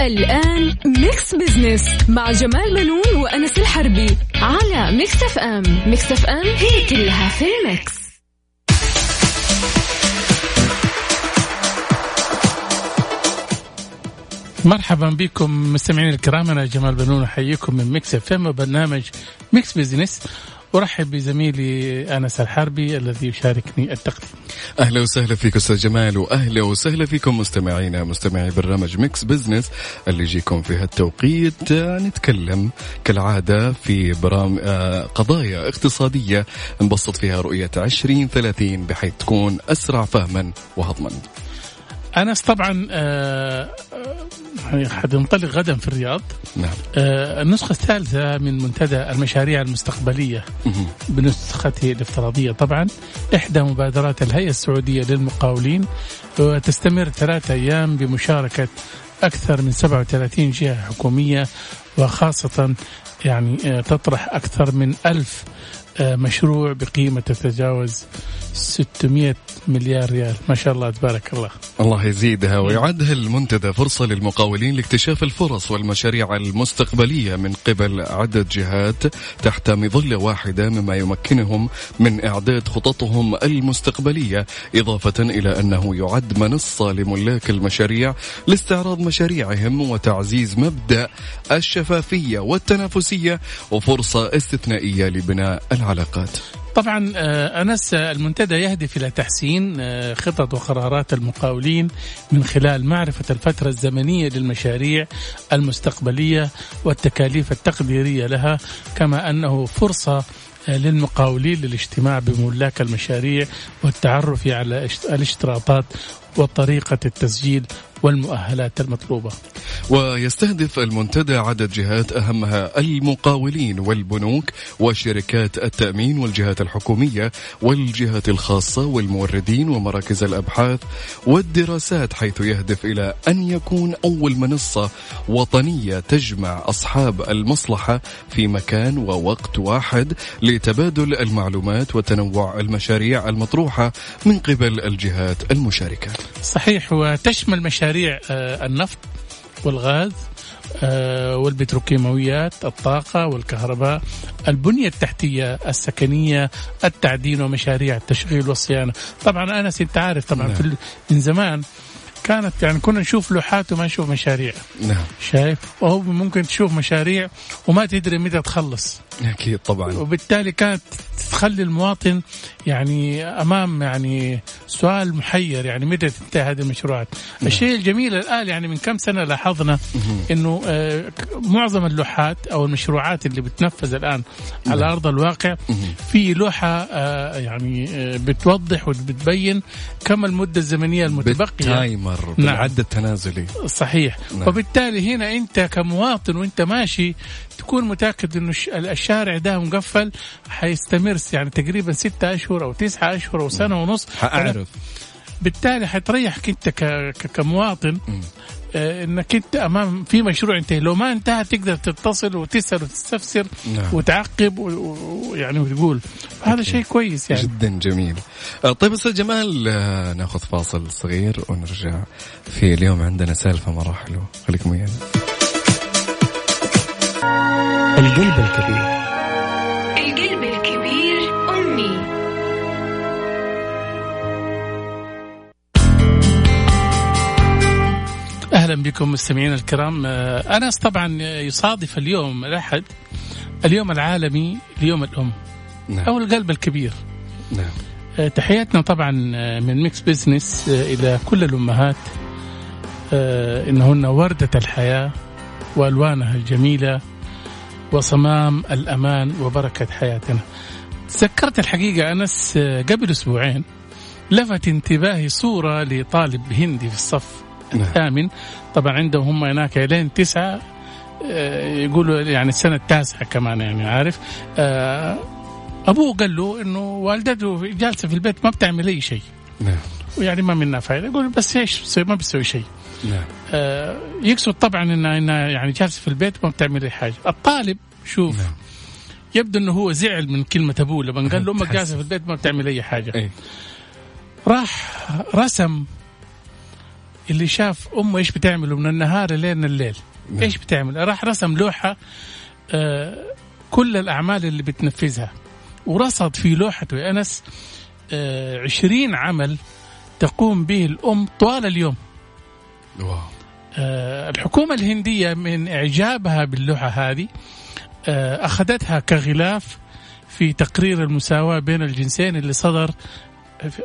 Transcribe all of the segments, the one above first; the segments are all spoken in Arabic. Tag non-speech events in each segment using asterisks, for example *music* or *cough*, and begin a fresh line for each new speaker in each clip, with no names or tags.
الآن Mix Business مع جمال بنون وأنس الحربي على Mix FM Mix FM هي كلها في ال Mix.
مرحبا بكم مستمعينا الكرام أنا جمال بنون أحييكم من Mix FM وبرنامج Mix Business أرحب بزميلي أنس الحربي الذي يشاركني التقديم.
أهلا وسهلا فيك أستاذ جمال وأهلا وسهلا فيكم مستمعينا مستمعي برنامج Mix Business اللي يجيكم في هالتوقيت نتكلم كالعادة في برام آه، قضايا اقتصادية نبسط فيها رؤية 2030 بحيث تكون أسرع فهما وهضما.
أنس طبعا آه، آه، حننطلق غدا في الرياض
نعم
آه، النسخة الثالثة من منتدى المشاريع المستقبلية
مهم.
بنسخته الافتراضية طبعا إحدى مبادرات الهيئة السعودية للمقاولين وتستمر ثلاثة أيام بمشاركة أكثر من 37 جهة حكومية وخاصة يعني تطرح أكثر من ألف مشروع بقيمة تتجاوز 600 مليار ريال. ما شاء الله تبارك الله.
الله يزيدها ويعد المنتدى فرصة للمقاولين لاكتشاف الفرص والمشاريع المستقبلية من قبل عدد جهات تحت مظلة واحدة مما يمكنهم من إعداد خططهم المستقبلية إضافة إلى أنه يعد منصة لملاك المشاريع لاستعراض مشاريعهم وتعزيز مبدأ الشفافية والتنافسية وفرصة استثنائية لبناء العلاقات؟
طبعا آه، أنس المنتدى يهدف إلى تحسين آه، خطط وقرارات المقاولين من خلال معرفة الفترة الزمنية للمشاريع المستقبلية والتكاليف التقديرية لها كما أنه فرصة آه، للمقاولين للاجتماع بملاك المشاريع والتعرف على إشت- الاشتراطات وطريقة التسجيل والمؤهلات المطلوبة.
ويستهدف المنتدى عدد جهات أهمها المقاولين والبنوك وشركات التأمين والجهات الحكومية والجهات الخاصة والموردين ومراكز الأبحاث والدراسات حيث يهدف إلى أن يكون أول منصة وطنية تجمع أصحاب المصلحة في مكان ووقت واحد لتبادل المعلومات وتنوع المشاريع المطروحة من قبل الجهات المشاركة.
صحيح وتشمل مشاريع آه، النفط والغاز آه، والبتروكيماويات الطاقة والكهرباء البنية التحتية السكنية التعدين ومشاريع التشغيل والصيانة طبعا أنس أنت عارف طبعا
نعم.
في من زمان كانت يعني كنا نشوف لوحات وما نشوف مشاريع.
نعم.
شايف؟ وهو ممكن تشوف مشاريع وما تدري متى تخلص.
أكيد طبعا.
وبالتالي كانت تخلي المواطن يعني أمام يعني سؤال محير يعني متى تنتهي هذه المشروعات. الشيء الجميل الآن يعني من كم سنة لاحظنا إنه آه، معظم اللوحات أو المشروعات اللي بتنفذ الآن على أرض الواقع في لوحة آه، يعني آه، بتوضح وبتبين كم المدة الزمنية
المتبقية.
نعم.
بالعد التنازلي
صحيح.
نعم.
وبالتالي هنا أنت كمواطن وأنت ماشي تكون متأكد إنه الش- الشارع ده مقفل حيستمر يعني تقريبا ستة أشهر أو تسعة أشهر أو سنة ونص.
حأعرف.
بالتالي حتريحك انت ك- ك- كمواطن آه، انك انت أمام في مشروع انتهى لو ما انتهى تقدر تتصل وتسأل وتستفسر
نعم.
وتعقب و- ويعني وتقول. هذا شيء كويس يعني.
جدا جميل. آه، طيب أستاذ جمال آه، نأخذ فاصل صغير ونرجع في اليوم عندنا سالفة مره حلوة خليكم ويانا
القلب الكبير.
أهلا بكم مستمعينا الكرام آه، انس طبعا يصادف اليوم الأحد اليوم العالمي ليوم الأم
نعم
أو القلب الكبير
نعم
آه، تحياتنا طبعا آه، من Mix Business إلى كل الأمهات إنهن وردة الحياة وألوانها الجميلة وصمام الأمان وبركة حياتنا. تذكرت الحقيقة أنس قبل أسبوعين لفت انتباهي صورة لطالب هندي في الصف. الثامن. طبعا عندهم هم هناك لين تسعة آه، يقولوا يعني السنة التاسعة كمان يعني عارف؟ آه، أبوه قال له إنه والدته جالسة في البيت ما بتعمل أي شيء.
نعم.
ويعني ما منها فائده يقول بس بتسوي؟ ما بتسوي شيء.
نعم.
آه، يقصد طبعا انها انها يعني جالسة في البيت ما بتعمل أي حاجة. الطالب شوف
نعم.
يبدو إنه هو زعل من كلمة أبوه لما قال له
أمك *laughs*
جالسة في البيت ما بتعمل أي حاجة.
اي
راح رسم اللي شاف أمه إيش بتعمله من النهار لين الليل
نعم.
إيش بتعمل؟ راح رسم لوحة آه كل الأعمال اللي بتنفذها. ورصد في لوحته يا أنس آه عشرين عمل تقوم به الأم طوال اليوم.
واو.
آه، الحكومة الهندية من إعجابها باللوحة هذه آه، أخذتها كغلاف في تقرير المساواة بين الجنسين اللي صدر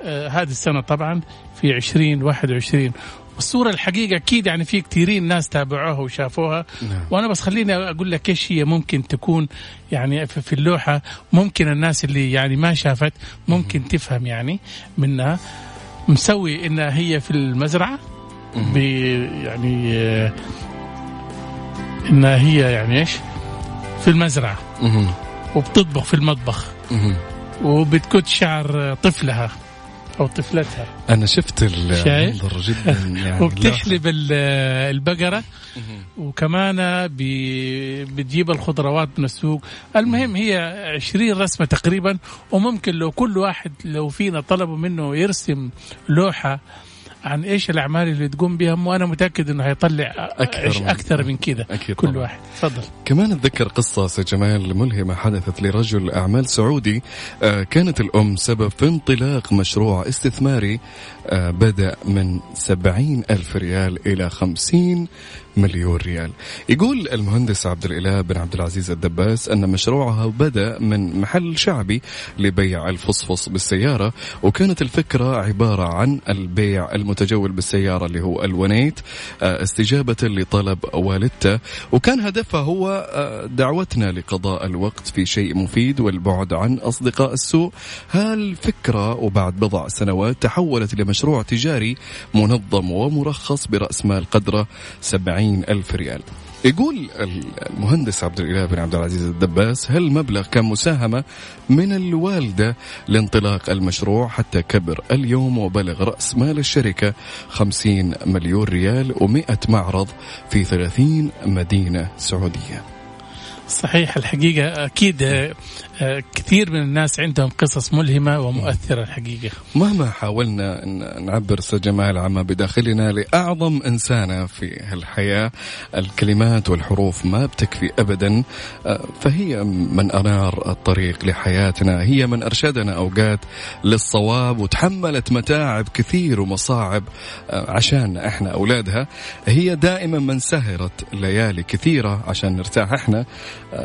آه، هذه السنة طبعا في 2021 والصورة الحقيقة أكيد يعني في كثيرين ناس تابعوها وشافوها.
نعم.
وأنا بس خليني أقول لك إيش هي ممكن تكون يعني في اللوحة. ممكن الناس اللي يعني ما شافت ممكن تفهم يعني منها. مسوي إنها هي في المزرعة. يعني إنها هي يعني إيش؟ في المزرعة.
مهم.
وبتطبخ في المطبخ. وبتكت شعر طفلها. أو طفلتها.
أنا شفت
شايف؟
المنظر جدا *laughs* يعني.
وبتحلب ال- البقرة. وكمان بتجيب الخضروات من السوق. المهم هي 20 رسمة تقريبا. وممكن لو كل واحد لو فينا طلبوا منه يرسم لوحة عن إيش الأعمال اللي تقوم بها وأنا متأكد إنه هيطلع
أكثر من-
أكثر من كذا. كل
طبعاً.
واحد. تفضل.
كمان أتذكر قصة سي جمال ملهمة حدثت لرجل أعمال سعودي. آه، كانت الأم سبب في انطلاق مشروع استثماري آه، بدأ من سبعين ألف ريال إلى خمسين مليون ريال. يقول المهندس عبد الإله بن عبد العزيز الدباس أن مشروعها بدأ من محل شعبي لبيع الفصفص بالسيارة وكانت الفكرة عبارة عن البيع المتجول بالسيارة اللي هو الونيت آه، استجابة لطلب والدته. وكان هدفها هو آه، دعوتنا لقضاء الوقت في شيء مفيد والبعد عن أصدقاء السوء. هالفكرة وبعد بضع سنوات تحولت لمشروع تجاري منظم ومرخص برأس مال قدره سبعين ألف ريال؟ يقول المهندس عبد الإله بن عبد العزيز الدباس هالمبلغ كان مساهمة من الوالدة لانطلاق المشروع حتى كبر اليوم وبلغ رأس مال الشركة 50 مليون ريال و100 معرض في 30 مدينة سعودية؟
صحيح الحقيقة أكيد آه، آه، كثير من الناس عندهم قصص ملهمة ومؤثرة الحقيقة.
مهما حاولنا أن نعبر سجمال عما بداخلنا لأعظم إنسانة في هالحياة الكلمات والحروف ما بتكفي أبدا آه، فهي من أنار الطريق لحياتنا هي من أرشدنا أوقات للصواب وتحملت متاعب كثير ومصاعب عشان إحنا أولادها. هي دائما من سهرت ليالي كثيرة عشان نرتاح إحنا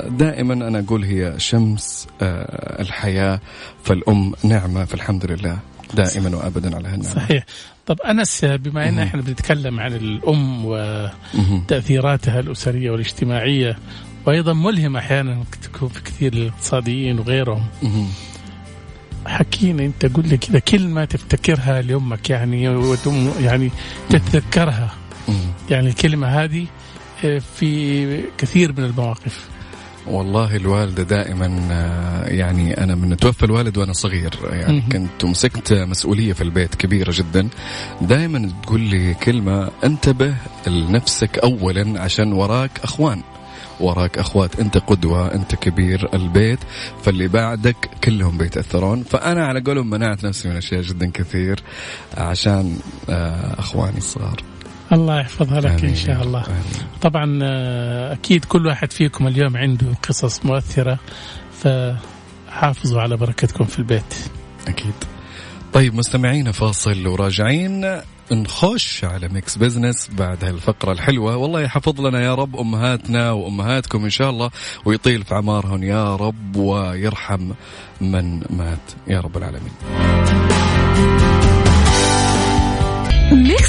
دائما أنا أقول هي شمس آه، الحياة فالأم نعمة فالحمد لله دائما وأبدا على هالنعمة
صحيح طب آه، بما
مهم.
إحنا بنتكلم عن الأم
مهم.
وتأثيراتها الأسرية والاجتماعية وأيضا ملهمة أحيانا تكون في كثير الاقتصاديين وغيرهم. حكينا أنت قل لي كذا كلمة تفتكرها لأمك يعني وتم يعني تتذكرها. يعني الكلمة هذه آه، في كثير من المواقف
والله الوالدة دائما آه، يعني أنا من توفى الوالد وأنا صغير يعني. كنت مسكت مسؤولية في البيت كبيرة جدا. دائما تقول لي كلمة انتبه لنفسك أولا عشان وراك أخوان. وراك أخوات أنت قدوة أنت كبير البيت. فاللي بعدك كلهم بيتأثرون. فأنا على قولهم منعت نفسي من أشياء جدا كثير عشان آه، أخواني الصغار.
الله يحفظها لك
آمين.
شاء الله.
آمين.
طبعا آه، أكيد كل واحد فيكم اليوم عنده قصص مؤثرة فحافظوا على بركتكم في البيت.
أكيد. طيب مستمعينا فاصل وراجعين. نخش على Mix Business بعد هالفقرة الحلوة. والله يحفظ لنا يا رب أمهاتنا وأمهاتكم إن شاء الله ويطيل في أعمارهم يا رب ويرحم من مات. يا رب العالمين.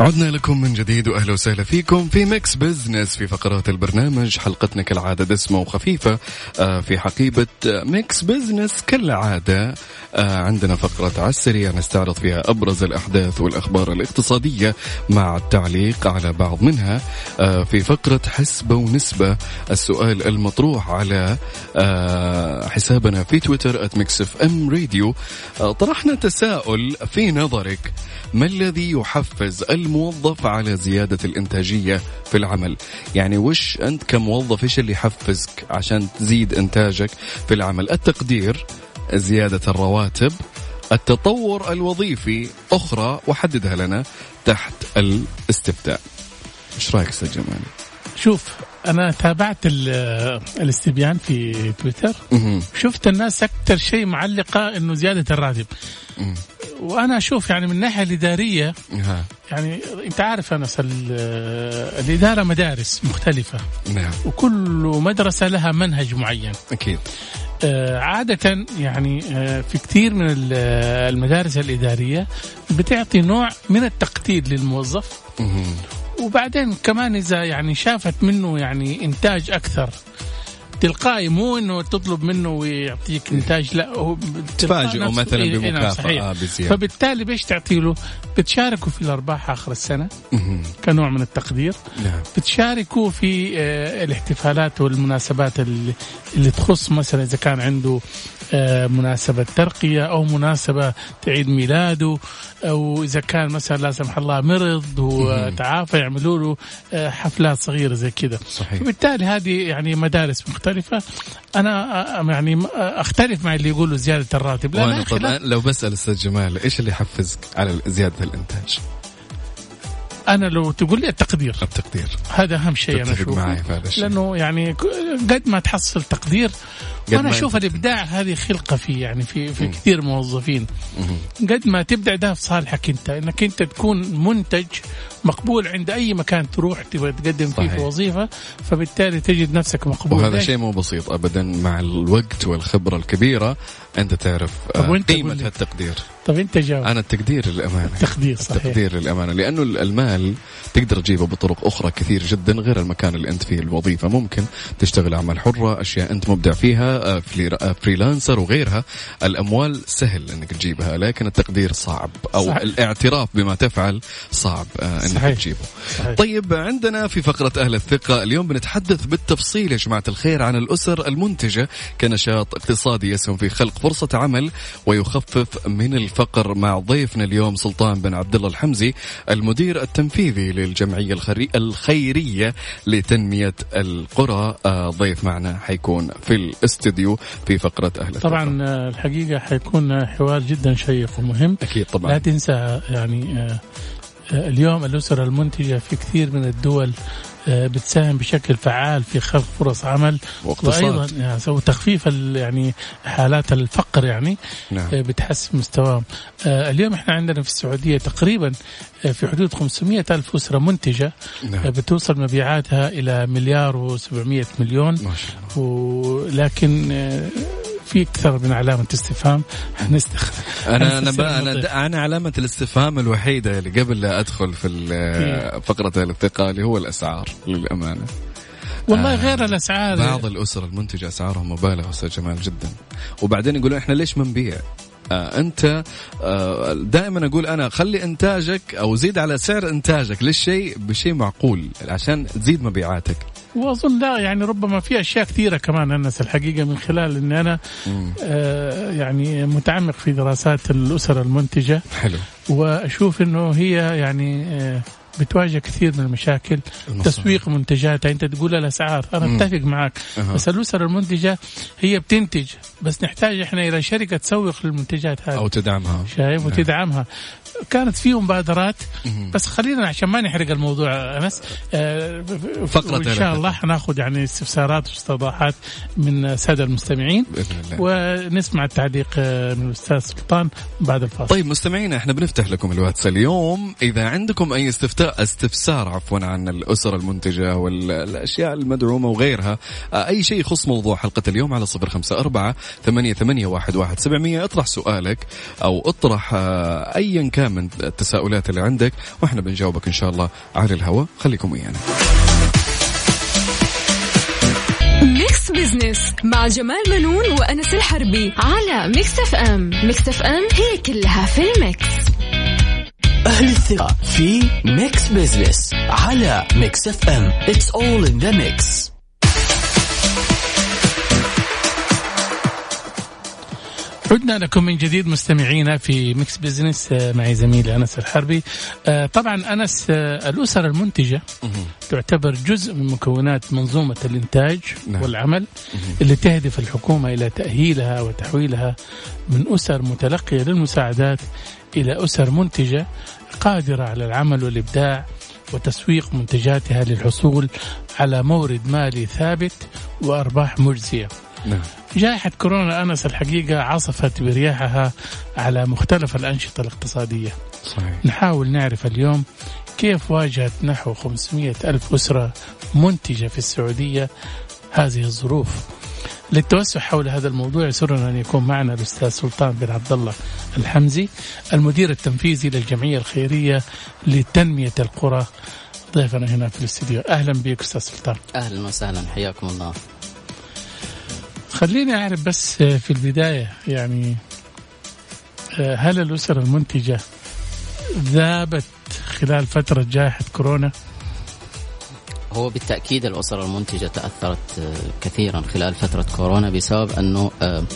عدنا لكم من جديد وأهلا وسهلا فيكم في Mix Business في فقرات البرنامج حلقتنا كالعادة دسمة وخفيفة آه، في حقيبة Mix Business كالعادة آه، عندنا فقرة على السريع نستعرض فيها أبرز الأحداث والأخبار الاقتصادية مع التعليق على بعض منها آه، في فقرة حسبة ونسبة السؤال المطروح على حسابنا في تويتر @Mix FM Radio طرحنا تساؤل في نظرك ما الذي يحفز الموظف على زيادة الإنتاجية في العمل؟ يعني وش أنت كموظف إيش اللي يحفزك عشان تزيد إنتاجك في العمل؟ التقدير زيادة الرواتب التطور الوظيفي أخرى وحددها لنا تحت الاستفتاء. إيش رأيك أستاذ جمال؟
شوف أنا تابعت الاستبيان في تويتر. شفت الناس أكثر شيء معلقة إنه زيادة الراتب. وأنا أشوف يعني من الناحيه الإدارية يعني أنت عارف انس الإدارة مدارس مختلفة.
نعم.
وكل مدرسة لها منهج معين.
أكيد.
آه، عادة يعني آه، في كثير من المدارس الإدارية بتعطي نوع من التقدير للموظف. وبعدين كمان إذا يعني شافت منه يعني إنتاج أكثر تلقائي مو إنه تطلب منه ويعطيك إنتاج لا هو
تفاجئه مثلا
إيه، نعم،
بمكافأة بزيادة.
فبالتالي بايش تعطي له؟ بتشاركوا في الأرباح آخر السنة كنوع من التقدير.
نعم.
بتشاركوا في آه، الاحتفالات والمناسبات اللي, اللي تخص مثلا إذا كان عنده آه، مناسبة ترقية أو مناسبة عيد ميلاده أو إذا كان مثلا لا سمح الله مرض وتعافى يعملوا له آه، حفلات صغيرة زي كذا.
صحيح.
فبالتالي هذه يعني مدارس مختلفة. أنا آه، يعني أختلف مع اللي يقولوا زيادة الراتب.
لا طبعا لو بسأل أستاذ جمال إيش اللي يحفزك على زيادة الإنتاج؟
أنا لو تقول لي التقدير.
التقدير.
هذا أهم شيء أنا أشوفه. لأنه يعني قد ما تحصل تقدير وأنا أشوف الإبداع هذه خلقة في يعني في في كثير موظفين. قد ما تبدع ده في صالحك أنت إنك أنت تكون منتج مقبول عند أي مكان تروح تبغى تقدم فيه في وظيفة فبالتالي تجد نفسك مقبول.
وهذا شيء مو بسيط ابدا مع الوقت والخبرة الكبيرة أنت تعرف آه، قيمة التقدير
طب أنت جاوب.
أنا التقدير للأمانة.
التقدير صحيح.
التقدير للأمانة. لأنه المال تقدر تجيبه بطرق أخرى كثير جدا غير المكان اللي أنت فيه الوظيفة. ممكن تشتغل أعمال حرة أشياء أنت مبدع فيها آه، فريلانسر وغيرها الأموال سهل إنك تجيبها لكن التقدير صعب أو صحيح. الاعتراف بما تفعل صعب آه، إنك صحيح. تجيبه صحيح. طيب عندنا في فقرة أهل الثقة اليوم بنتحدث بالتفصيل يا جماعة الخير عن الأسر المنتجة كنشاط اقتصادي يسهم في خلق فرصة عمل ويخفف من الفقر مع ضيفنا اليوم سلطان بن عبد الله الحمزي المدير التنفيذي للجمعية الخيرية لتنمية القرى آه، ضيف معنا حيكون في الاستديو في فقرة أهل
طبعا آه، الحقيقة حيكون حوار جدا شيق ومهم
أكيد طبعا.
لا تنسى يعني آه، اليوم الأسر المنتجة في كثير من الدول آه، بتساهم بشكل فعال في خلق فرص عمل
وأيضا
يعني تخفيف يعني حالات الفقر يعني
نعم.
آه، بتحسن مستواهم آه، اليوم إحنا عندنا في السعودية تقريبا في حدود 500 ألف أسرة منتجة
نعم.
بتوصل مبيعاتها إلى مليار و700 مليون
ما شاء الله.
ولكن في أكثر من علامة استفهام.
حنستخدم أنا أنا أنا أنا علامة الاستفهام الوحيدة اللي قبل لا أدخل في إيه. فقرة الثقه اللي هو الأسعار للأمانة.
والله آه غير الأسعار.
بعض الأسر المنتجة أسعارهم مبالغة أستاذ جمال جدا. وبعدين يقولون إحنا ليش ما نبيع؟ آه انت آه دائما أقول أنا خلي إنتاجك أو زيد على سعر إنتاجك للشيء بشيء معقول عشان تزيد مبيعاتك.
وأظن لا يعني ربما في أشياء كثيرة كمان أنس الحقيقة من خلال اني أنا آه يعني متعمق في دراسات الأسر المنتجة.
حلو.
وأشوف إنه هي يعني آه بتواجه كثير من المشاكل المصر. تسويق منتجاتها انت تقول الاسعار أنا أتفق معك. أه. بس الأسر المنتجة هي بتنتج بس نحتاج إحنا إلى شركة تسوق للمنتجات هذه.
أو تدعمها.
شايف؟ نعم. وتدعمها. كانت في مبادرات بس خلينا عشان ما نحرق الموضوع انس
آه فقره
ان شاء الله حناخذ يعني استفسارات واستوضاحات من الساده المستمعين.
بإذن الله.
ونسمع التعليق آه، من الأستاذ سلطان بعد الفاصل.
طيب مستمعينا إحنا بنفتح لكم الواتس اليوم. إذا عندكم أي استفتاء استفسار عفوا عن الأسر المنتجة والأشياء المدعومة وغيرها آه، أي شيء يخص موضوع حلقة اليوم على صفر خمسة أربعة ثمانية ثمانية واحد واحد سبعمئه اطرح سؤالك أو اطرح ايا كان دائما التساؤلات اللي عندك وإحنا بنجاوبك إن شاء الله على الهواء خليكم ويانا
Mix Business مع جمال بنون وأنس الحربي على Mix FM Mix FM هي كلها في ال Mix.
أهل الثقة في Mix Business على Mix FM It's all in the mix.
عدنا لكم من جديد مستمعينا في Mix Business آه، معي زميلي أنس الحربي آه، طبعا أنس آه، الأسر المنتجة تعتبر جزء من مكونات منظومة الإنتاج
نعم.
والعمل اللي تهدف الحكومة إلى تأهيلها وتحويلها من أسر متلقية للمساعدات إلى أسر منتجة قادرة على العمل والإبداع وتسويق منتجاتها للحصول على مورد مالي ثابت وأرباح مجزية.
نعم
جائحة كورونا أنس الحقيقة عصفت برياحها على مختلف الأنشطة الاقتصادية.
صحيح.
نحاول نعرف اليوم كيف واجهت نحو 500 ألف أسرة منتجة في السعودية هذه الظروف. للتوسع حول هذا الموضوع يسرنا أن يكون معنا الأستاذ سلطان بن عبد الله الحمزي المدير التنفيذي للجمعية الخيرية لتنمية القرى. ضيفنا هنا في الاستديو. أهلا بك أستاذ سلطان.
أهلا وسهلا حياكم الله.
خليني أعرف بس في البداية يعني هل الأسر المنتجة ذابت خلال فترة جائحة كورونا؟
هو بالتأكيد الاسر المنتجة تأثرت آه، كثيرا خلال فترة كورونا بسبب آه، آه، ال-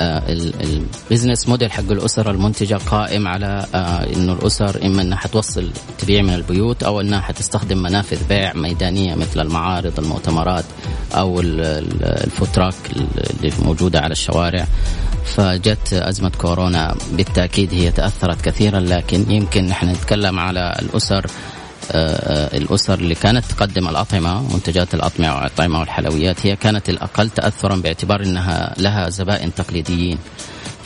ال business model حق الاسر المنتجة قائم على آه، إنه الأسر إما أنها حتوصل تبيع من البيوت أو أنها حتستخدم منافذ بيع ميدانية مثل المعارض المؤتمرات أو ال- ال- ال food truck اللي موجودة على الشوارع. فجت أزمة كورونا. بالتأكيد هي تأثرت كثيرا لكن يمكن نحن نتكلم على الأسر آه، الأسر اللي كانت تقدم الأطعمة منتجات الأطعمة والأطعمة والحلويات هي كانت الأقل تاثرا باعتبار إنها لها زبائن تقليديين.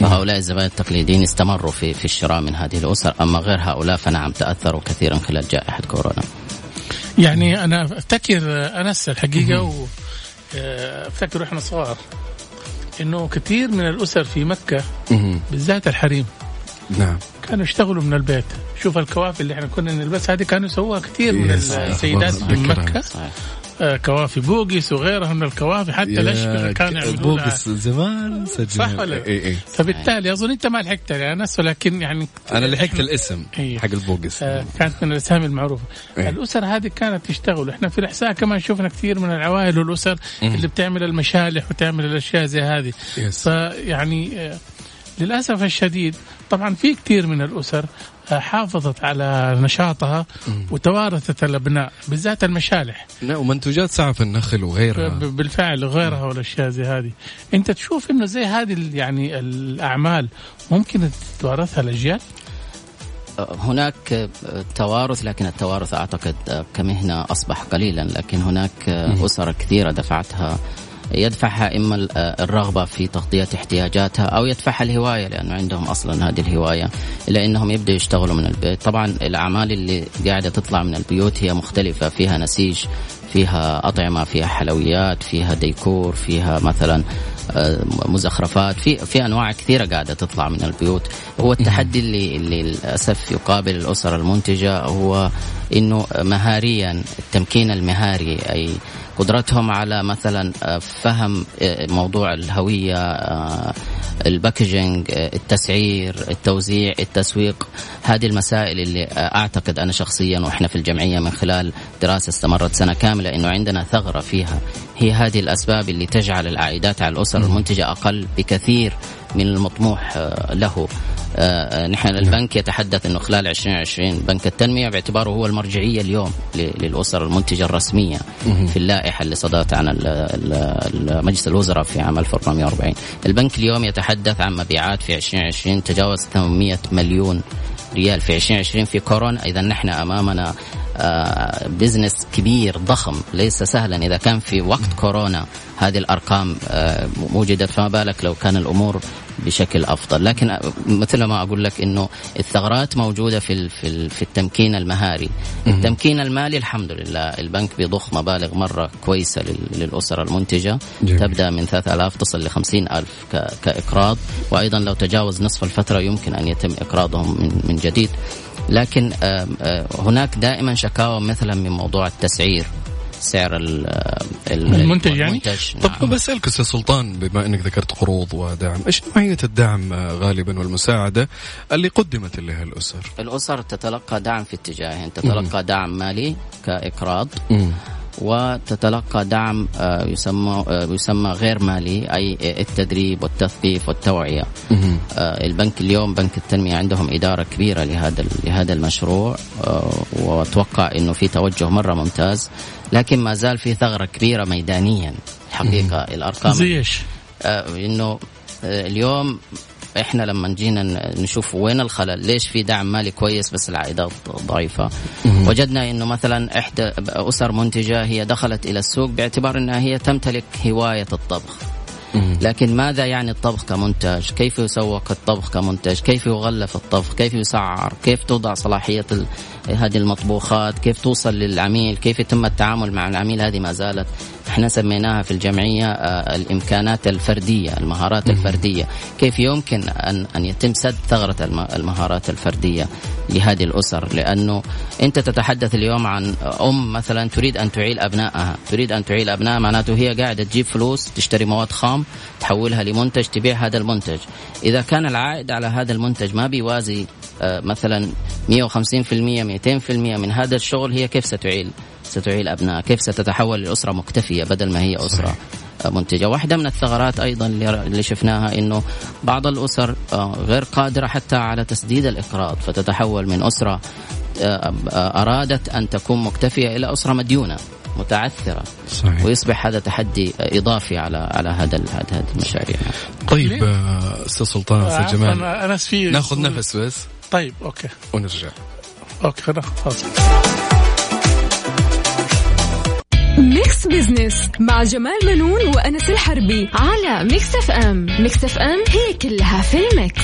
فهؤلاء الزبائن التقليديين استمروا في في الشراء من هذه الأسر. أما غير هؤلاء فنعم تأثروا كثيرا خلال جائحة كورونا.
يعني أنا أفتكر أنس الحقيقة و آه، أفتكر إحنا صغار إنه كثير من الأسر في مكة
مهم.
بالذات الحريم
نعم.
كانوا يشتغلوا من البيت. شوف الكوافي اللي إحنا كنا نلبسها هذه كانوا يسووها كثير من
يس،
السيدات في. مكة.
صحيح.
آه، كوافي بوقس وغيرها من الكوافي حتى الاشبه كانوا يعملوا لها.
بوقس زمان سجل.
صح ولا
اي اي
فبالتالي أظن أنت ما لحقت يا أنس ولكن يعني
أنا لحقت الاسم
إيه.
حق البوقس
آه، كانت من الأسامي المعروفة.
إيه.
الأسر هذه كانت تشتغل. إحنا في الإحساء كمان شفنا كثير من العوائل والأسر اللي بتعمل المشالح وتعمل الأشياء زي هذه.
يس.
فيعني آه، للأسف الشديد طبعا في كثير من الأسر آه، حافظت على نشاطها وتوارثت الأبناء بالذات المشالح.
لا ومنتوجات سعف النخل وغيرها.
بالفعل وغيرها والأشياء زي هذه. أنت تشوف إنه زي هذه ال- يعني الأعمال ممكن تتوارثها الأجيال؟
هناك توارث لكن التوارث أعتقد كمهنة أصبح قليلا لكن هناك أسر كثيرة دفعتها يدفعها إما ال- الرغبة في تغطية احتياجاتها أو يدفعها الهواية لأنه عندهم أصلا هذه الهواية إلى إنهم يبدأوا يشتغلوا من البيت، طبعا الأعمال اللي قاعدة تطلع من البيوت هي مختلفة. فيها نسيج فيها أطعمة فيها حلويات فيها ديكور فيها مثلا آه، مزخرفات في في أنواع كثيرة قاعدة تطلع من البيوت. هو التحدي اللي اللي للأسف يقابل الاسر المنتجة هو إنه مهاريا التمكين المهاري أي قدرتهم على مثلا آه، فهم آه، موضوع الهوية آه، الباكجينج التسعير التوزيع التسويق. هذه المسائل اللي أعتقد أنا شخصيا وإحنا في الجمعية من خلال دراسة استمرت سنة كاملة إنه عندنا ثغرة فيها. هي هذه الأسباب اللي تجعل العائدات على الأسر المنتجه أقل بكثير. من المطموح آه، له. آه، نحن البنك يتحدث إنه خلال 2020 بنك التنمية باعتباره هو المرجعية اليوم للأسر المنتجة الرسمية في اللائحة اللي صدرت عن مجلس الوزراء في عام 1440 البنك اليوم يتحدث عن مبيعات في 2020 تجاوز 800 مليون ريال في 2020 في كورونا. إذا نحن أمامنا آه، بزنس كبير ضخم ليس سهلا. إذا كان في وقت كورونا هذه الأرقام آه، وجدت فما بالك لو كان الأمور بشكل أفضل. لكن مثل ما أقول لك إنه الثغرات موجودة في في في التمكين المهاري. التمكين المالي الحمد لله. البنك بيضخ مبالغ مرة كويسة للاسر المنتجة. جميل. تبدأ من 3000 تصل ل 50000 كإقراض. وأيضا لو تجاوز نصف الفترة يمكن أن يتم إقراضهم من من جديد. لكن هناك دائما شكاوى مثلا من موضوع التسعير. سعر
المنتج يعني
المنتج طب نعم. بسألك أستاذ سلطان بما أنك ذكرت قروض ودعم إيش نوعية الدعم غالبا والمساعدة اللي قدمت لها الأسر
الأسر تتلقى دعم في اتجاهين تتلقى دعم مالي كإقراض م. وتتلقى دعم آه، يسمى آه، يسمى غير مالي أي التدريب والتثقيف والتوعية. آه، البنك اليوم بنك التنمية عندهم إدارة كبيرة لهذا لهذا المشروع وأتوقع إنه في توجه مرة ممتاز لكن ما زال في ثغرة كبيرة ميدانيا. الحقيقة الأرقام.
زي إيش؟
إنه اليوم إحنا لما جينا نشوف وين الخلل ليش في دعم مالي كويس بس العائدات ضعيفة. وجدنا إنه مثلا إحدى أسر منتجة هي دخلت إلى السوق باعتبار إنها هي تمتلك هواية الطبخ. لكن ماذا يعني الطبخ كمنتج؟ كيف يسوق الطبخ كمنتج؟ كيف يغلف الطبخ؟ كيف يسعر؟ كيف توضع صلاحية هذه المطبوخات؟ كيف توصل للعميل؟ كيف يتم التعامل مع العميل؟ هذه ما زالت إحنا سميناها في الجمعية آه، الإمكانات الفردية المهارات الفردية. كيف يمكن أن, أن يتم سد ثغرة المهارات الفردية لهذه الأسر؟ لأنه أنت تتحدث اليوم عن أم مثلا تريد أن تعيل أبنائها. تريد أن تعيل أبنائها معناته هي قاعدة تجيب فلوس تشتري مواد خام تحولها لمنتج تبيع هذا المنتج. إذا كان العائد على هذا المنتج ما بيوازي آه، مثلا 150% 200% من هذا الشغل هي كيف ستعيل؟ ستعيل أبناء كيف ستتحول لأسرة مكتفية بدل ما هي أسرة منتجة؟ واحدة من الثغرات أيضا اللي شفناها أنه بعض الأسر آه، غير قادرة حتى على تسديد الإقراض فتتحول من أسرة آه، أرادت أن تكون مكتفية إلى أسرة مديونة متعثرة. صحيح. ويصبح هذا تحدي إضافي على على هذا هذه المشاريع.
طيب أستاذ سلطان أستاذ جمال.
أنا في
نأخذ نفس بس.
طيب okay.
ونرجع.
okay خلاص.
Mix Business مع جمال بنون وأنس الحربي على Mix FM. Mix FM هي كلها في ال Mix.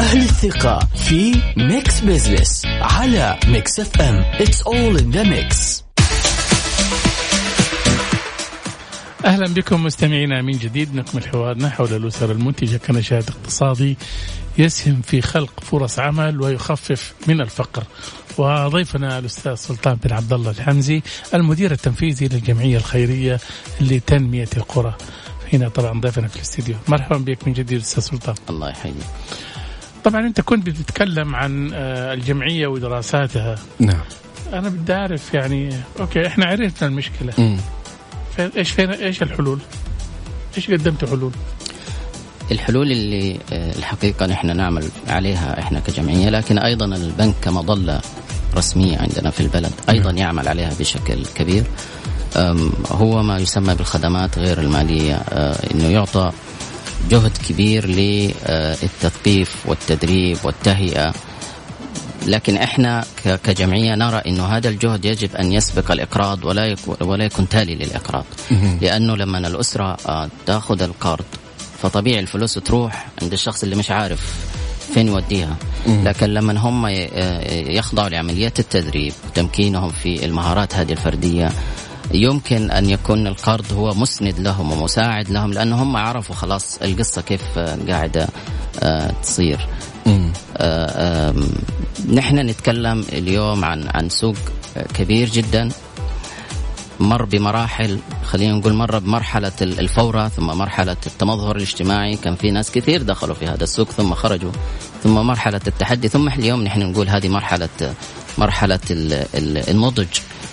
أهل الثقة في Mix Business على Mix FM. It's all in the mix.
أهلا بكم مستمعينا من جديد. نكمل حوارنا حول الأسر المنتجة كنشاط اقتصادي يسهم في خلق فرص عمل ويخفف من الفقر. وضيفنا الأستاذ سلطان بن عبد الله الحمزي المدير التنفيذي للجمعية الخيرية لتنمية القرى. هنا طبعا ضيفنا في الاستديو. مرحبا بك من جديد أستاذ سلطان.
الله يحييك.
طبعا أنت كنت بتتكلم عن آه، الجمعية ودراساتها.
نعم.
أنا بدي أعرف يعني أوكي إحنا عرفنا المشكلة. إيش فين إيش الحلول؟ إيش قدمتوا حلول؟
الحلول اللي آه، الحقيقة نحن نعمل عليها إحنا كجمعية لكن أيضا البنك كمظلة رسمية عندنا في البلد أيضا نعم. يعمل عليها بشكل كبير. هو ما يسمى بالخدمات غير المالية آه، إنه يعطى جهد كبير للتثقيف والتدريب والتهيئة. لكن إحنا كجمعية نرى إنه هذا الجهد يجب أن يسبق الإقراض ولا يكون ولا يكون تالي للإقراض. لأنه لما الأسرة آه، تأخذ القرض فطبيعي الفلوس تروح عند الشخص اللي مش عارف فين يوديها لكن لما هم يخضعوا لعملية التدريب وتمكينهم في المهارات هذه الفردية يمكن أن يكون القرض هو مسند لهم ومساعد لهم لأنه هم عرفوا خلاص القصة كيف قاعدة آه، تصير. آه، نحن نتكلم اليوم عن عن سوق كبير جدا. مر بمراحل خلينا نقول مر بمرحلة الفورة ثم مرحلة التمظهر الاجتماعي. كان في ناس كثير دخلوا في هذا السوق ثم خرجوا ثم مرحلة التحدي. ثم اليوم نحن نقول هذه مرحلة مرحلة النضج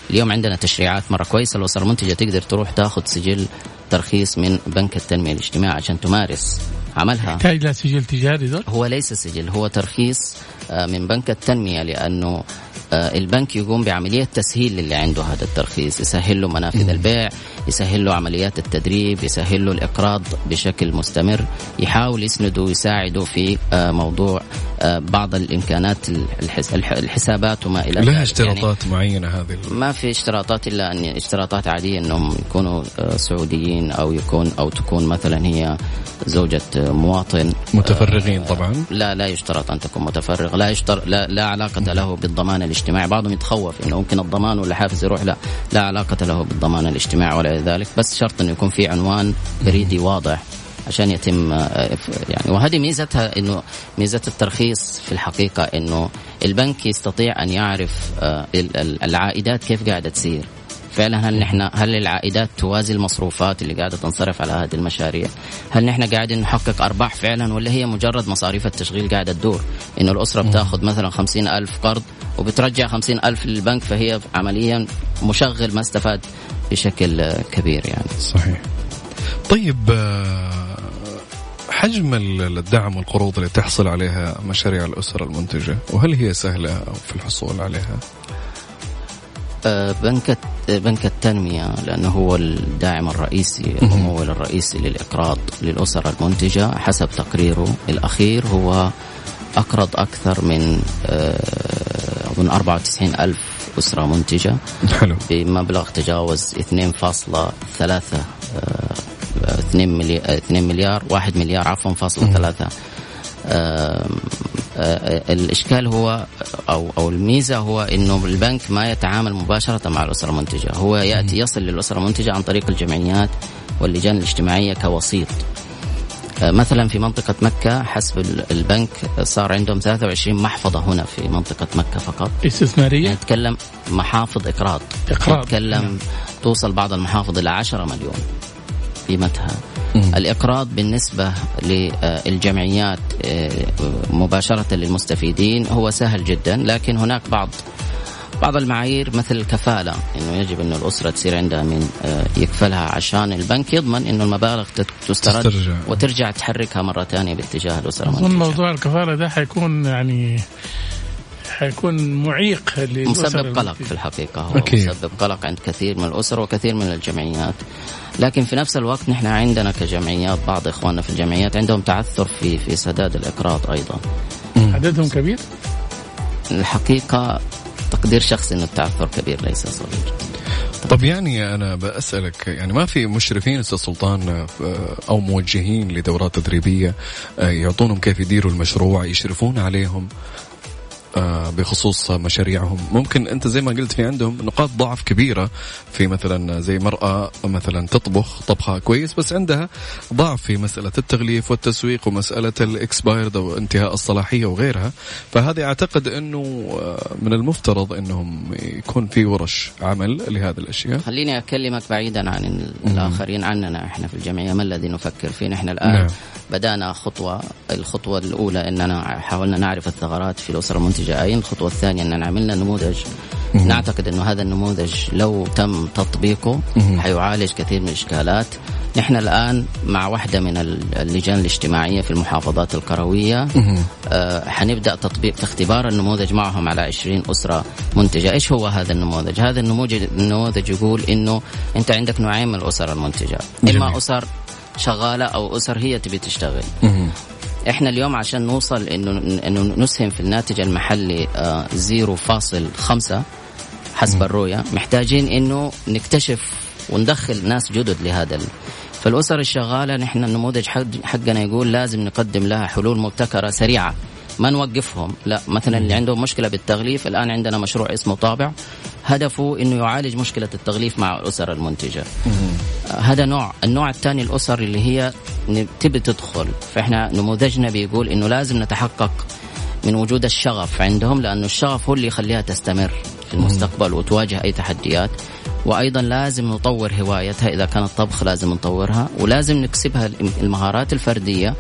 اليوم عندنا تشريعات مرة كويسة. الأسر المنتجة تقدر تروح تاخذ سجل ترخيص من بنك التنمية الاجتماعي عشان تمارس عملها.
يحتاج لا سجل تجاري دول؟
هو ليس سجل هو ترخيص آه، من بنك التنمية لأنه البنك يقوم بعملية تسهيل للي عنده هذا الترخيص. يسهل له منافذ البيع يسهل له عمليات التدريب يسهل له الإقراض بشكل مستمر يحاول يسنده ويساعده في آه، موضوع آه، بعض الإمكانات الحس- الح- الحسابات وما إلى ذلك.
لها
يعني
اشتراطات معينة هذه؟
ما في اشتراطات إلا أن اشتراطات عادية إنهم يكونوا آه، سعوديين أو يكون أو تكون مثلا هي زوجة آه، مواطن.
متفرغين طبعا؟
لا لا يشترط أن تكون متفرغ. لا يشتر لا, لا علاقة له بالضمان الاجتماعي. بعضهم يتخوف إنه ممكن الضمان ولا حافز يروح. لا لا علاقة له بالضمان الاجتماعي ولا ذلك. بس شرط إنه يكون في عنوان بريدي واضح. عشان يتم يعني وهذه ميزتها إنه ميزة الترخيص في الحقيقة إنه البنك يستطيع أن يعرف آه، ال- ال- العائدات كيف قاعدة تصير فعلا هل نحن هل العائدات توازي المصروفات اللي قاعدة تنصرف على هذه المشاريع؟ هل نحن قاعدين نحقق أرباح فعلا ولا هي مجرد مصاريف التشغيل قاعدة تدور؟ إنه الأسرة بتاخذ مثلا خمسين ألف قرض وبترجع خمسين ألف للبنك فهي عمليا مشغل ما استفاد بشكل كبير يعني.
صحيح طيب آه، حجم ال- الدعم والقروض اللي تحصل عليها مشاريع الأسرة المنتجة وهل هي سهلة في الحصول عليها؟
آه، بنك بنك التنمية لأنه هو الداعم الرئيسي الممول الرئيسي للإقراض للأسر المنتجة. حسب تقريره الأخير هو أقرض أكثر من آه، أظن 94 ألف أسرة منتجة.
حلو.
بمبلغ تجاوز 2.3 2 مليار 2 مليار 1 مليار عفوا فاصلة ثلاثة. آم، آه، الإشكال هو أو أو الميزة هو إنه البنك ما يتعامل مباشرة مع الأسرة المنتجة، هو يأتي يصل للأسرة المنتجة عن طريق الجمعيات واللجان الاجتماعية كوسيط. آه، مثلا في منطقة مكة حسب ال- البنك صار عندهم 23 محفظة هنا في منطقة مكة فقط.
استثمارية؟
نتكلم محافظ إقراض.
إقراض.
نتكلم توصل بعض المحافظ إلى 10 مليون. قيمتها الإقراض بالنسبة للجمعيات آه، مباشرة للمستفيدين هو سهل جدا لكن هناك بعض بعض المعايير مثل الكفالة إنه يجب إنه الأسرة تصير عندها من آه، يكفلها عشان البنك يضمن إنه المبالغ تسترد
تسترجع.
وترجع تحركها مرة ثانية باتجاه
الأسرة
أظن.
موضوع الكفالة ده حيكون يعني حيكون معيق
مسبب قلق. في الحقيقة هو
أكيد.
مسبب قلق عند كثير من الأسر وكثير من الجمعيات لكن في نفس الوقت نحن عندنا كجمعيات بعض إخواننا في الجمعيات عندهم تعثر في في سداد الإقراض أيضا.
عددهم كبير؟
الحقيقة تقدير شخصي أن التعثر كبير ليس صغير.
طب يعني أنا بسألك يعني ما في مشرفين أستاذ سلطان آه، أو موجهين لدورات تدريبية آه، يعطونهم كيف يديروا المشروع يشرفون عليهم بخصوص مشاريعهم. ممكن أنت زي ما قلت في عندهم نقاط ضعف كبيرة في مثلا زي مرأة مثلا تطبخ طبخها كويس بس عندها ضعف في مسألة التغليف والتسويق ومسألة الاكسبايرد أو انتهاء الصلاحية وغيرها. فهذه أعتقد أنه آه، من المفترض أنهم يكون في ورش عمل لهذه الأشياء.
خليني أكلمك بعيدا عن ال- الآخرين عننا إحنا في الجمعية ما الذي نفكر فيه؟ نحن الآن
نعم.
بدأنا خطوة الخطوة الأولى أننا حاولنا نعرف الثغرات في الأسرة المنتجة. أين الخطوة الثانية أننا عملنا نموذج. نعتقد أنه هذا النموذج لو تم تطبيقه حيعالج كثير من الإشكالات. نحن الآن مع واحدة من ال- اللجان الاجتماعية في المحافظات القروية آه، حنبدأ تطبيق اختبار النموذج معهم على 20 أسرة منتجة. إيش هو هذا النموذج؟ هذا النموذج النموذج يقول إنه أنت عندك نوعين من الأسر المنتجة.
جميل.
إما أسر شغالة أو أسر هي تبي تشتغل. إحنا اليوم عشان نوصل إنه إنه نسهم في الناتج المحلي آه، 0.5 حسب الرؤية. محتاجين إنه نكتشف وندخل ناس جدد لهذا ال- فالأسر الشغالة نحن النموذج حق- حقنا يقول لازم نقدم لها حلول مبتكرة سريعة. ما نوقفهم. لا مثلا اللي عندهم مشكلة بالتغليف الآن عندنا مشروع اسمه طابع. هدفه إنه يعالج مشكلة التغليف مع الأسر المنتجة. هذا نوع. النوع الثاني الأسر اللي هي تبي تدخل. فإحنا نموذجنا بيقول إنه لازم نتحقق من وجود الشغف عندهم لأنه الشغف هو اللي يخليها تستمر في المستقبل وتواجه أي تحديات. وأيضا لازم نطور هوايتها. إذا كانت طبخ لازم نطورها ولازم نكسبها الم- المهارات الفردية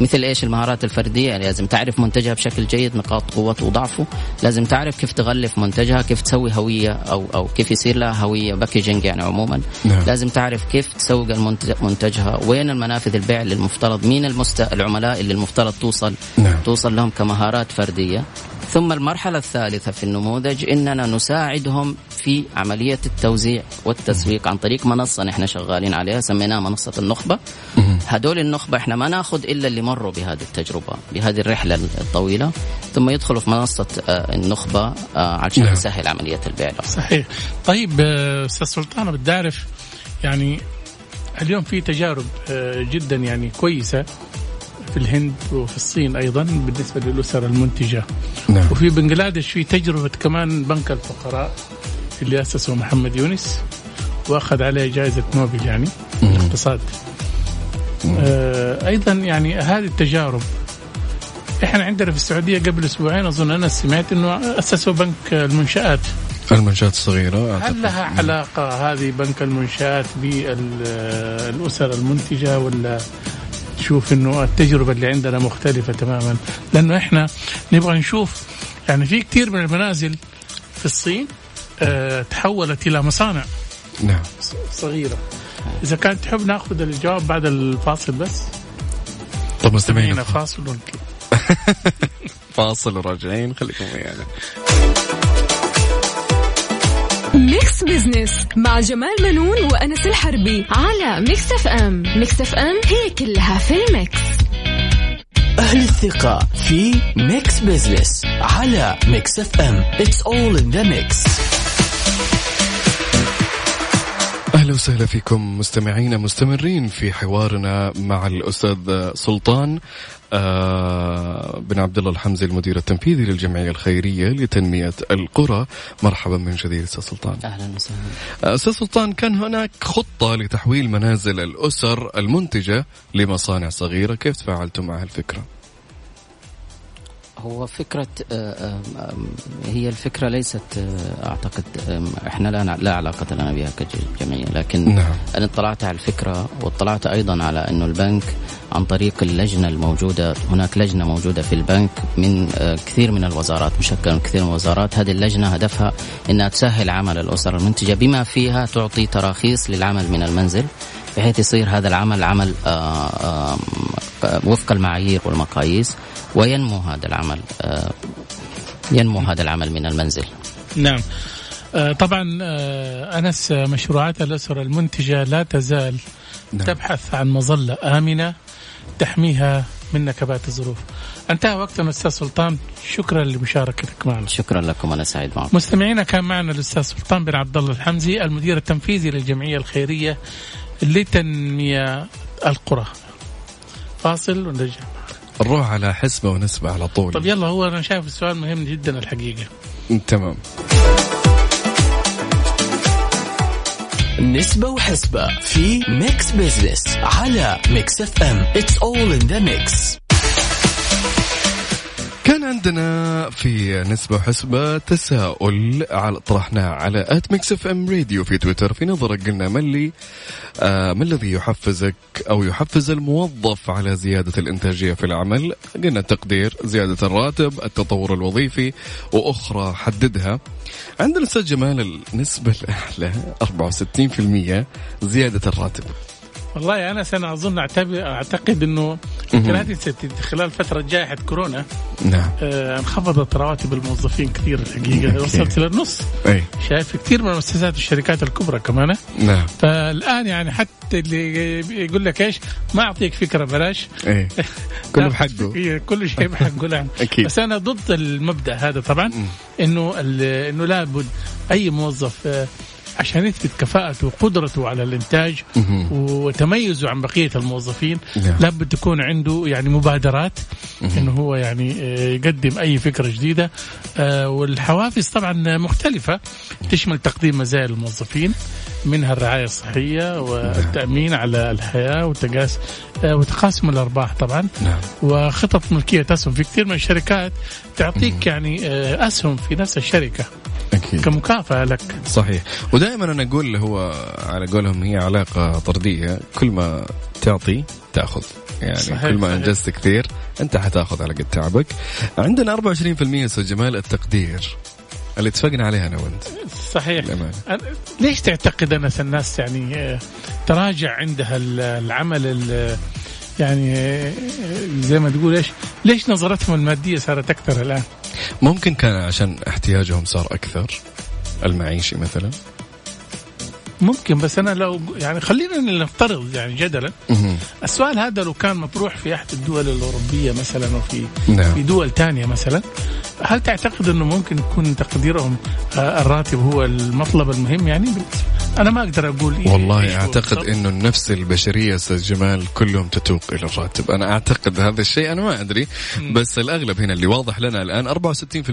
مثل إيش المهارات الفردية يعني لازم تعرف منتجها بشكل جيد نقاط قوته وضعفه لازم تعرف كيف تغلف منتجها كيف تسوي هوية أو أو كيف يصير لها هوية باكجينج يعني عموما
نعم.
لازم تعرف كيف تسوق المنتج منتجها وين المنافذ البيع اللي المفترض مين المست... العملاء اللي المفترض توصل
نعم.
توصل لهم كمهارات فردية ثم المرحلة الثالثة في النموذج إننا نساعدهم في عملية التوزيع والتسويق عن طريق منصة نحن شغالين عليها سميناها منصة النخبة. هدول النخبة إحنا ما ناخذ إلا اللي مروا بهذه التجربة بهذه الرحلة الطويلة ثم يدخلوا في منصة آه، النخبة آه، عشان
نعم.
نسهل عملية البيع. لهم.
صحيح. طيب آه، أستاذ سلطان بدي أعرف يعني اليوم في تجارب جدا يعني كويسة في الهند وفي الصين أيضا بالنسبة للأسر المنتجة.
نعم.
وفي بنغلاديش في تجربة كمان بنك الفقراء. اللي أسسه محمد يونس وأخذ عليه جائزة نوبل يعني في الاقتصاد. آه، أيضا يعني هذه التجارب إحنا عندنا في السعودية قبل أسبوعين أظن أنا سمعت إنه أسسوا بنك المنشآت.
المنشآت الصغيرة
هل لها علاقة هذه بنك المنشآت بالأسر المنتجة ولا تشوف إنه التجربة اللي عندنا مختلفة تماما؟ لأنه إحنا نبغى نشوف يعني في كثير من المنازل في الصين آه، تحولت إلى مصانع.
نعم.
ص- صغيرة. إذا كانت تحب ناخذ الجواب بعد الفاصل بس.
طب مستمعين.
فاصل. *laughs*
فاصل وراجعين خليكم ويانا.
Mix Business مع جمال بنون وأنس الحربي على Mix FM. Mix FM هي كلها في ال Mix.
أهل الثقة في Mix Business على Mix FM. It's all in the mix.
أهلا وسهلا فيكم مستمعينا مستمرين في حوارنا مع الأستاذ سلطان آه بن عبد الله الحمزي المدير التنفيذي للجمعية الخيرية لتنمية القرى. مرحبا من جديد أستاذ سلطان.
أهلا وسهلا.
آه، أستاذ سلطان كان هناك خطة لتحويل منازل الأسر المنتجة لمصانع صغيرة. كيف تفاعلتم مع هالفكرة؟
هو فكرة آه، آم، هي الفكرة ليست آه، أعتقد إحنا لا لا علاقة لنا بها كجمعية لكن
نعم.
أنا اطلعت على الفكرة واطلعت أيضا على أنه البنك عن طريق اللجنة الموجودة هناك لجنة موجودة في البنك من آه، كثير من الوزارات مشكلة من كثير من الوزارات هذه اللجنة هدفها أنها تسهل عمل الأسر المنتجة بما فيها تعطي تراخيص للعمل من المنزل بحيث يصير هذا العمل عمل آه، وفق المعايير والمقاييس وينمو هذا العمل آه، ينمو هذا العمل من المنزل
نعم آه، طبعا آه، أنس مشروعات الأسر المنتجة لا تزال
نعم.
تبحث عن مظلة آمنة تحميها من نكبات الظروف. انتهى وقتنا أستاذ سلطان شكرا لمشاركتك معنا.
شكرا لكم أنا سعيد معكم
مستمعينا كان معنا الأستاذ سلطان بن عبد الله الحمزي المدير التنفيذي للجمعية الخيرية لتنمية القرى. فاصل ونرجع.
نروح على حسبة ونسبة على طول
طب يلا هو أنا شايف السؤال مهم جدا الحقيقة.
تمام
نسبة وحسبة في Mix Business على Mix FM It's all in the mix
كان عندنا في نسبة وحسبة تساؤل على طرحناه على at Mix FM Radio في تويتر في نظرك قلنا ما اللي آه ما الذي يحفزك أو يحفز الموظف على زيادة الإنتاجية في العمل؟ قلنا التقدير، زيادة الراتب، التطور الوظيفي وأخرى حددها. عندنا أستاذ جمال النسبة الأعلى 64% زيادة الراتب.
والله أنا أنا أظن اعتبر أعتقد إنه ست- خلال فترة جائحه كورونا
نعم.
آه، انخفضت رواتب الموظفين كثير الحقيقة. وصلت للنص
أي.
شايف كثير من المؤسسات والشركات الكبرى كمان.
نعم.
فالآن يعني حتى اللي يقول لك إيش ما أعطيك فكرة بلاش.
أي. *laughs* كله بحقه. *laughs*
هي كل شيء بحقه نعم. *laughs*
أكيد.
بس أنا ضد المبدأ هذا طبعا إنه إنه لابد أي موظف آه، عشان يثبت كفاءته وقدرته على
الإنتاج.
وتميزه عن بقية الموظفين
نعم.
لابد تكون عنده يعني مبادرات إنه هو يعني آه، يقدم أي فكرة جديدة. آه، والحوافز طبعا مختلفة. تشمل تقديم مزايا للموظفين منها الرعاية الصحية والتأمين على الحياة وتقاس آه، وتقاسم الأرباح طبعا.
نعم.
وخطط ملكية أسهم في كثير من الشركات تعطيك يعني أسهم في نفس الشركة.
أكيد.
كمكافأة لك.
صحيح. ودائما أنا أقول اللي هو على قولهم هي علاقة طردية. كل ما تعطي تأخذ. يعني
صحيح،
كل ما. أنجزت كثير أنت حتأخذ على قد تعبك. عندنا 24% أستاذ جمال التقدير. اللي اتفقنا عليها أنا وأنت.
صحيح. أنا- ليش تعتقد أنس الناس يعني آه، تراجع عندها ال- العمل ال- يعني زي ما تقول إيش ليش نظرتهم المادية صارت أكثر الآن؟
ممكن كان عشان احتياجهم صار أكثر المعيشي مثلا.
ممكن بس أنا لو يعني خلينا نفترض يعني جدلا. السؤال هذا لو كان مطروح في أحد الدول الأوروبية مثلا وفي
نعم.
في دول ثانية مثلا هل تعتقد إنه ممكن يكون تقديرهم آه، الراتب هو المطلب المهم يعني أنا ما أقدر أقول إيه
والله
هو أعتقد.
إنه النفس البشرية أستاذ جمال كلهم تتوق إلى الراتب أنا أعتقد هذا الشيء أنا ما أدري بس الأغلب هنا اللي واضح لنا الآن 64%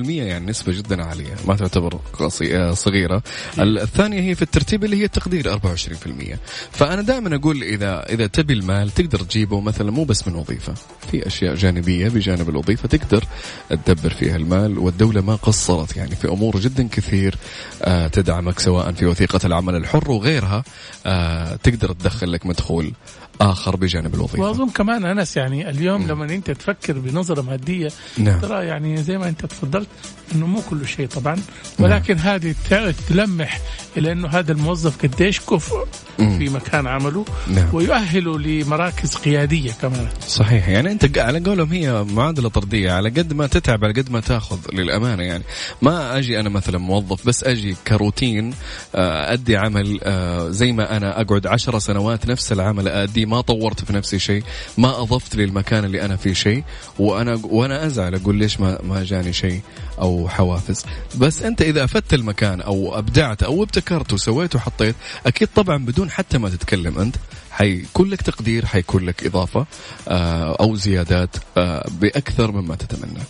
يعني نسبة جدا عالية ما تعتبر آه، صغيرة الثانية هي في الترتيب اللي هي التقدير 24% فأنا دائما أقول إذا إذا تبي المال تقدر تجيبه مثلا مو بس من وظيفة. في أشياء جانبية بجانب الوظيفة تقدر تدبر فيها المال والدولة ما قصرت يعني في أمور جدا كثير آه، تدعمك سواء في وثيقة العمل الحر وغيرها آه، تقدر تدخل لك مدخول آخر بجانب الوظيفة
وأظن كمان أنس يعني اليوم لما أنت تفكر بنظرة مادية
نعم.
ترى يعني زي ما أنت تفضلت إنه مو كل شيء طبعا ولكن هذه ت- تلمح إلى إنه هذا الموظف قديش كفء. في مكان عمله
نعم.
ويؤهله لمراكز قيادية كمان
صحيح يعني أنت على قولهم هي معادلة طردية على قد ما تتعب على قد ما تأخذ للأمانة يعني ما أجي أنا مثلا موظف بس أجي كروتين آه، أدي عمل آه، زي ما أنا أقعد عشر سنوات نفس العمل أدي ما طورت في نفسي شيء ما أضفت للمكان اللي أنا فيه شيء وأنا وأنا أزعل أقول ليش ما ما جاني شيء أو حوافز. بس أنت إذا أفدت المكان أو أبدعت أو ابتكرت وسويت وحطيت أكيد طبعا بدون حتى ما تتكلم أنت حيكون لك تقدير حيكون لك إضافة آه، أو زيادات آه، بأكثر مما تتمنى.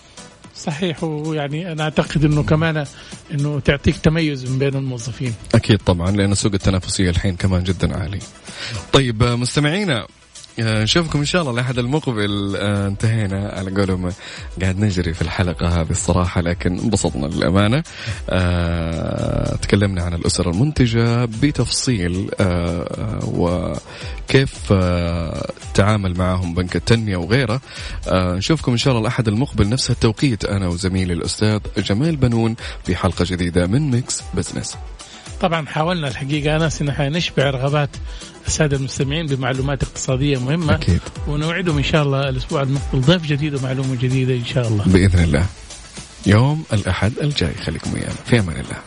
صحيح ويعني أنا أعتقد إنه كمان إنه تعطيك تميز من بين الموظفين.
أكيد طبعا لأن سوق التنافسية الحين كمان جدا عالي. طيب مستمعينا نشوفكم إن شاء الله الاحد المقبل. آه، انتهينا على قولهم قاعد نجري في الحلقة هذه الصراحة لكن انبسطنا للأمانة. آه، تكلمنا عن الاسر المنتجة بتفصيل آه، وكيف آه، تعامل معهم بنك التنمية وغيره. آه، نشوفكم إن شاء الله الاحد المقبل. نفس التوقيت أنا وزميلي الأستاذ جمال بنون في حلقة جديدة من Mix Business
طبعا حاولنا الحقيقة. انس ان نشبع رغبات الساده المستمعين بمعلومات اقتصادية مهمة.
أكيد.
ونوعدهم إن شاء الله الأسبوع المقبل ضيف جديد ومعلومة جديدة إن شاء الله.
بإذن الله. يوم الأحد الجاي. خليكم ويانا. في أمان الله.